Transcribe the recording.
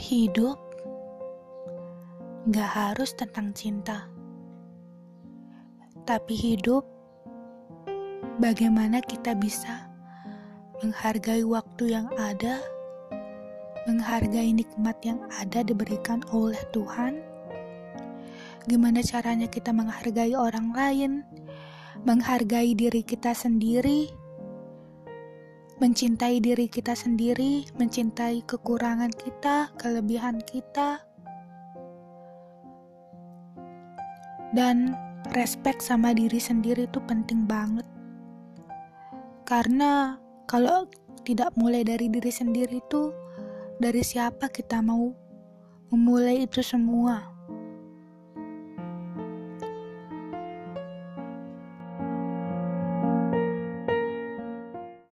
Hidup gak harus tentang cinta, tapi hidup bagaimana kita bisa menghargai waktu yang ada, menghargai nikmat yang ada diberikan oleh Tuhan. Gimana caranya kita menghargai orang lain, menghargai diri kita sendiri mencintai diri kita sendiri, mencintai kekurangan kita, kelebihan kita, dan respect sama diri sendiri itu penting banget. Karena kalau tidak mulai dari diri sendiri itu dari siapa kita mau memulai itu semua?